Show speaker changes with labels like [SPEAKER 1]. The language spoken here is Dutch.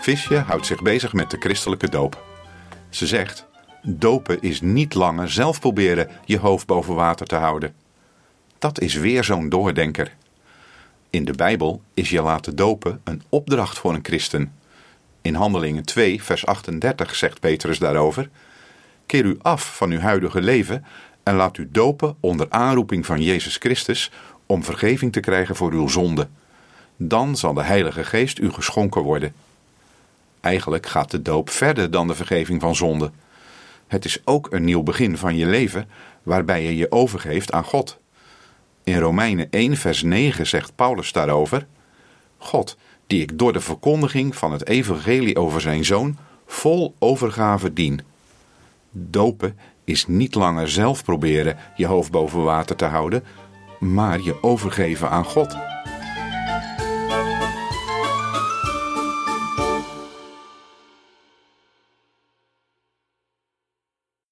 [SPEAKER 1] Visje houdt zich bezig met de christelijke doop. Ze zegt: Dopen is niet langer zelf proberen je hoofd boven water te houden. Dat is weer zo'n doordenker. In de Bijbel is je laten dopen een opdracht voor een christen. In Handelingen 2, vers 38 zegt Petrus daarover: Keer u af van uw huidige leven en laat u dopen onder aanroeping van Jezus Christus om vergeving te krijgen voor uw zonde. Dan zal de Heilige Geest u geschonken worden. Eigenlijk gaat de doop verder dan de vergeving van zonde. Het is ook een nieuw begin van je leven waarbij je je overgeeft aan God. In Romeinen 1, vers 9 zegt Paulus daarover: God, die ik door de verkondiging van het evangelie over zijn zoon vol overgave dien. Dopen is niet langer zelf proberen je hoofd boven water te houden, maar je overgeven aan God.